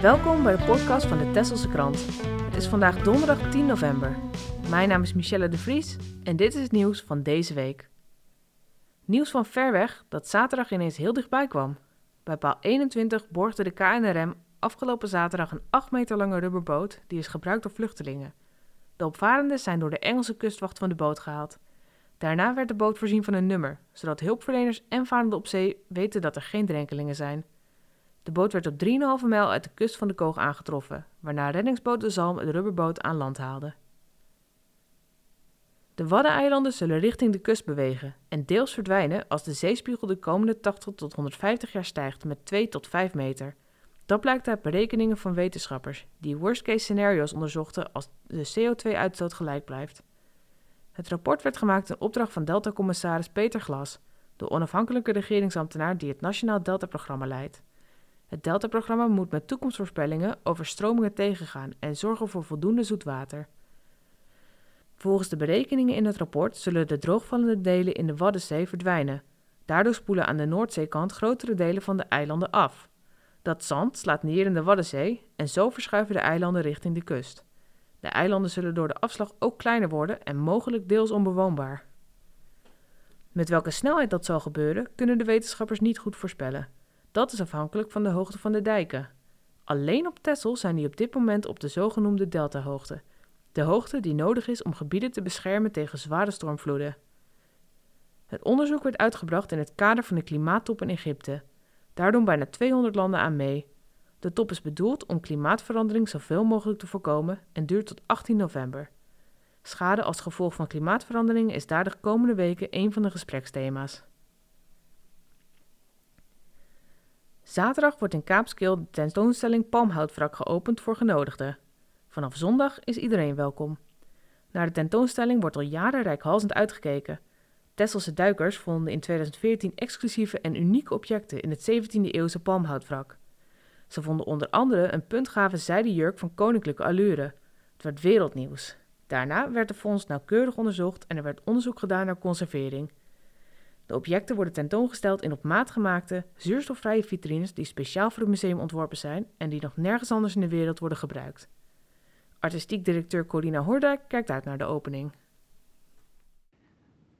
Welkom bij de podcast van de Tesselse Krant. Het is vandaag donderdag 10 november. Mijn naam is Michelle de Vries en dit is het nieuws van deze week. Nieuws van ver weg dat zaterdag ineens heel dichtbij kwam. Bij paal 21 borgde de KNRM afgelopen zaterdag een 8 meter lange rubberboot die is gebruikt door vluchtelingen. De opvarenden zijn door de Engelse kustwacht van de boot gehaald. Daarna werd de boot voorzien van een nummer, zodat hulpverleners en varenden op zee weten dat er geen drenkelingen zijn. De boot werd op 3,5 mijl uit de kust van de Koog aangetroffen, waarna reddingsboot De Zalm de rubberboot aan land haalde. De Waddeneilanden zullen richting de kust bewegen en deels verdwijnen als de zeespiegel de komende 80 tot 150 jaar stijgt met 2 tot 5 meter. Dat blijkt uit berekeningen van wetenschappers die worst-case scenario's onderzochten als de CO2-uitstoot gelijk blijft. Het rapport werd gemaakt in opdracht van Delta-commissaris Peter Glas, de onafhankelijke regeringsambtenaar die het Nationaal Delta-programma leidt. Het Delta-programma moet met toekomstvoorspellingen over stromingen tegengaan en zorgen voor voldoende zoetwater. Volgens de berekeningen in het rapport zullen de droogvallende delen in de Waddenzee verdwijnen. Daardoor spoelen aan de Noordzeekant grotere delen van de eilanden af. Dat zand slaat neer in de Waddenzee en zo verschuiven de eilanden richting de kust. De eilanden zullen door de afslag ook kleiner worden en mogelijk deels onbewoonbaar. Met welke snelheid dat zal gebeuren, kunnen de wetenschappers niet goed voorspellen. Dat is afhankelijk van de hoogte van de dijken. Alleen op Texel zijn die op dit moment op de zogenoemde deltahoogte, de hoogte die nodig is om gebieden te beschermen tegen zware stormvloeden. Het onderzoek werd uitgebracht in het kader van de klimaattop in Egypte. Daar doen bijna 200 landen aan mee. De top is bedoeld om klimaatverandering zoveel mogelijk te voorkomen en duurt tot 18 november. Schade als gevolg van klimaatverandering is daar de komende weken een van de gespreksthema's. Zaterdag wordt in Kaapskeel de tentoonstelling Palmhoutwrak geopend voor genodigden. Vanaf zondag is iedereen welkom. Naar de tentoonstelling wordt al jaren rijkhalsend uitgekeken. Tesselse duikers vonden in 2014 exclusieve en unieke objecten in het 17e-eeuwse palmhoutwrak. Ze vonden onder andere een puntgave zijden jurk van koninklijke allure. Het werd wereldnieuws. Daarna werd de fonds nauwkeurig onderzocht en er werd onderzoek gedaan naar conservering. De objecten worden tentoongesteld in op maat gemaakte, zuurstofvrije vitrines die speciaal voor het museum ontworpen zijn en die nog nergens anders in de wereld worden gebruikt. Artistiek directeur Corina Hordijk kijkt uit naar de opening.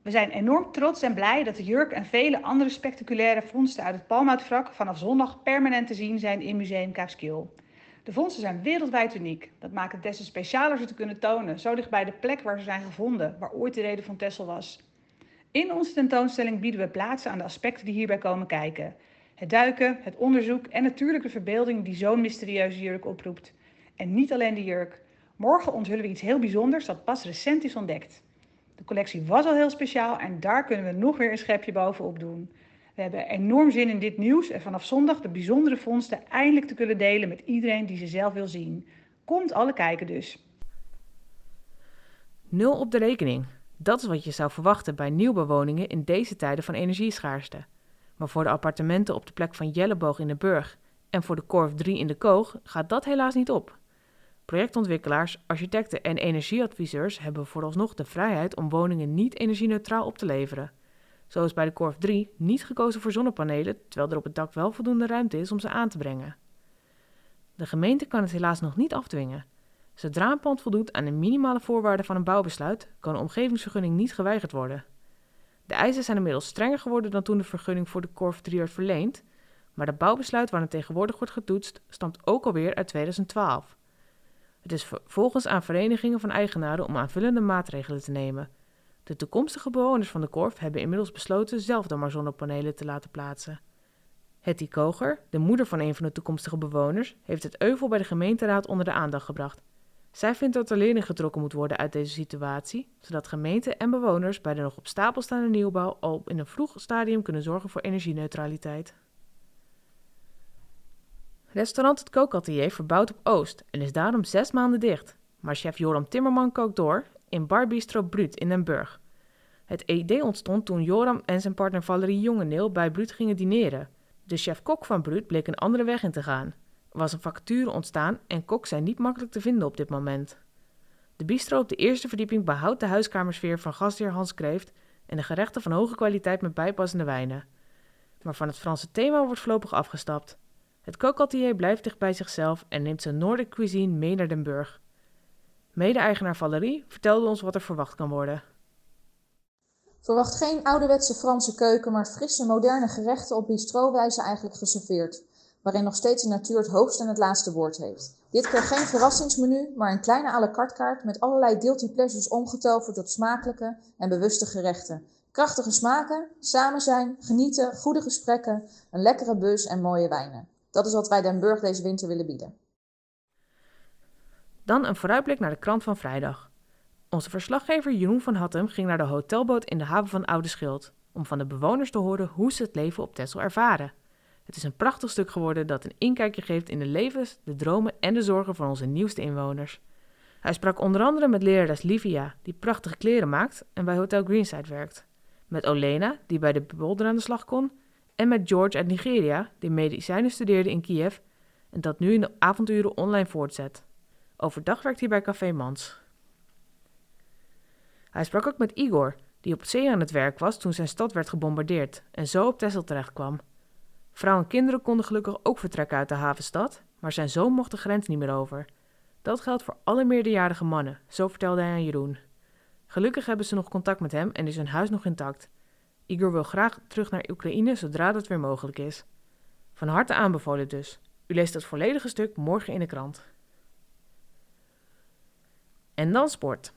We zijn enorm trots en blij dat de jurk en vele andere spectaculaire vondsten uit het palmhoutwrak vanaf zondag permanent te zien zijn in Museum Kaapskil. De vondsten zijn wereldwijd uniek. Dat maakt het des te specialer ze te kunnen tonen, zo dicht bij de plek waar ze zijn gevonden, waar ooit de reden van Tessel was. In onze tentoonstelling bieden we plaats aan de aspecten die hierbij komen kijken. Het duiken, het onderzoek en natuurlijk de verbeelding die zo'n mysterieuze jurk oproept. En niet alleen de jurk. Morgen onthullen we iets heel bijzonders dat pas recent is ontdekt. De collectie was al heel speciaal en daar kunnen we nog weer een schepje bovenop doen. We hebben enorm zin in dit nieuws en vanaf zondag de bijzondere vondsten eindelijk te kunnen delen met iedereen die ze zelf wil zien. Komt alle kijken dus. Nul op de rekening. Dat is wat je zou verwachten bij nieuwbewoningen in deze tijden van energieschaarste. Maar voor de appartementen op de plek van Jelleboog in de Burg en voor de Korf 3 in de Koog gaat dat helaas niet op. Projectontwikkelaars, architecten en energieadviseurs hebben vooralsnog de vrijheid om woningen niet energie-neutraal op te leveren. Zo is bij de Korf 3 niet gekozen voor zonnepanelen, terwijl er op het dak wel voldoende ruimte is om ze aan te brengen. De gemeente kan het helaas nog niet afdwingen. Zodra een pand voldoet aan de minimale voorwaarden van een bouwbesluit, kan een omgevingsvergunning niet geweigerd worden. De eisen zijn inmiddels strenger geworden dan toen de vergunning voor de Korf 3 werd verleend, maar het bouwbesluit waar het tegenwoordig wordt getoetst stamt ook alweer uit 2012. Het is vervolgens aan verenigingen van eigenaren om aanvullende maatregelen te nemen. De toekomstige bewoners van de Korf hebben inmiddels besloten zelf dan maar zonnepanelen te laten plaatsen. Hetty Koger, de moeder van een van de toekomstige bewoners, heeft het euvel bij de gemeenteraad onder de aandacht gebracht. Zij vindt dat er leerling getrokken moet worden uit deze situatie, zodat gemeenten en bewoners bij de nog op stapel staande nieuwbouw al in een vroeg stadium kunnen zorgen voor energieneutraliteit. Restaurant Het Kookatelier verbouwt op Oost en is daarom zes maanden dicht. Maar chef Joram Timmerman kookt door in Bar Bistro in Den Burg. Het idee ontstond toen Joram en zijn partner Valerie Jongeneel bij Bruut gingen dineren. De chef-kok van Bruut bleek een andere weg in te gaan. Was een vacature ontstaan en koks zijn niet makkelijk te vinden op dit moment. De bistro op de eerste verdieping behoudt de huiskamersfeer van gastheer Hans Kreeft en de gerechten van hoge kwaliteit met bijpassende wijnen. Maar van het Franse thema wordt voorlopig afgestapt. Het kookatelier blijft dicht bij zichzelf en neemt zijn Noordic cuisine mee naar Den Burg. Mede-eigenaar Valerie vertelde ons wat er verwacht kan worden. Verwacht geen ouderwetse Franse keuken, maar frisse, moderne gerechten op bistrowijze eigenlijk geserveerd, waarin nog steeds de natuur het hoogste en het laatste woord heeft. Dit keer geen verrassingsmenu, maar een kleine à la carte kaart met allerlei guilty pleasures omgetoverd tot smakelijke en bewuste gerechten. Krachtige smaken, samen zijn, genieten, goede gesprekken, een lekkere bus en mooie wijnen. Dat is wat wij Den Burg deze winter willen bieden. Dan een vooruitblik naar de krant van vrijdag. Onze verslaggever Jeroen van Hattem ging naar de hotelboot in de haven van Oude Schild om van de bewoners te horen hoe ze het leven op Texel ervaren. Het is een prachtig stuk geworden dat een inkijkje geeft in de levens, de dromen en de zorgen van onze nieuwste inwoners. Hij sprak onder andere met lerares Livia, die prachtige kleren maakt en bij Hotel Greenside werkt. Met Olena, die bij de Bolder aan de slag kon. En met George uit Nigeria, die medicijnen studeerde in Kiev en dat nu in de avonturen online voortzet. Overdag werkt hij bij Café Mans. Hij sprak ook met Igor, die op zee aan het werk was toen zijn stad werd gebombardeerd en zo op Texel terechtkwam. Vrouwen en kinderen konden gelukkig ook vertrekken uit de havenstad, maar zijn zoon mocht de grens niet meer over. Dat geldt voor alle meerderjarige mannen, zo vertelde hij aan Jeroen. Gelukkig hebben ze nog contact met hem en is hun huis nog intact. Igor wil graag terug naar Oekraïne zodra dat weer mogelijk is. Van harte aanbevolen dus. U leest het volledige stuk morgen in de krant. En dan sport.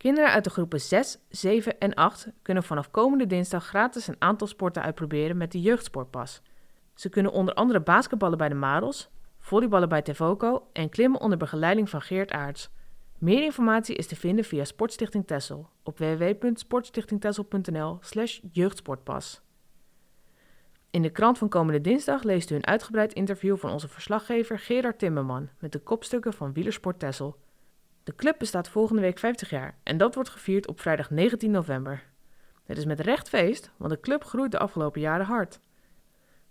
Kinderen uit de groepen 6, 7 en 8 kunnen vanaf komende dinsdag gratis een aantal sporten uitproberen met de jeugdsportpas. Ze kunnen onder andere basketballen bij de Marels, volleyballen bij Tevoco en klimmen onder begeleiding van Geert Aarts. Meer informatie is te vinden via Sportstichting Tessel op www.sportstichtingtessel.nl/slash jeugdsportpas. In de krant van komende dinsdag leest u een uitgebreid interview van onze verslaggever Gerard Timmerman met de kopstukken van Wielersport Tessel. De club bestaat volgende week 50 jaar en dat wordt gevierd op vrijdag 19 november. Het is met recht feest, want de club groeit de afgelopen jaren hard.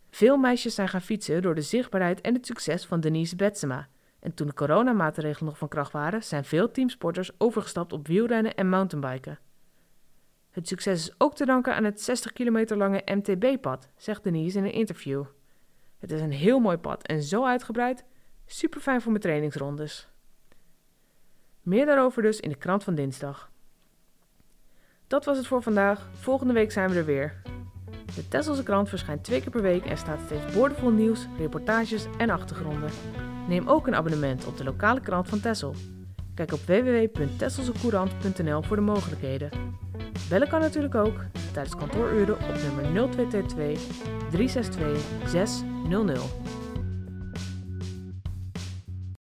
Veel meisjes zijn gaan fietsen door de zichtbaarheid en het succes van Denise Betsema. En toen de coronamaatregelen nog van kracht waren, zijn veel teamsporters overgestapt op wielrennen en mountainbiken. Het succes is ook te danken aan het 60 kilometer lange MTB-pad, zegt Denise in een interview. Het is een heel mooi pad en zo uitgebreid, super fijn voor mijn trainingsrondes. Meer daarover dus in de krant van dinsdag. Dat was het voor vandaag. Volgende week zijn we er weer. De Tesselse krant verschijnt twee keer per week en staat steeds boordevol nieuws, reportages en achtergronden. Neem ook een abonnement op de lokale krant van Tessel. Kijk op www.tesselsecourant.nl voor de mogelijkheden. Bellen kan natuurlijk ook tijdens kantooruren op nummer 0222 362 600.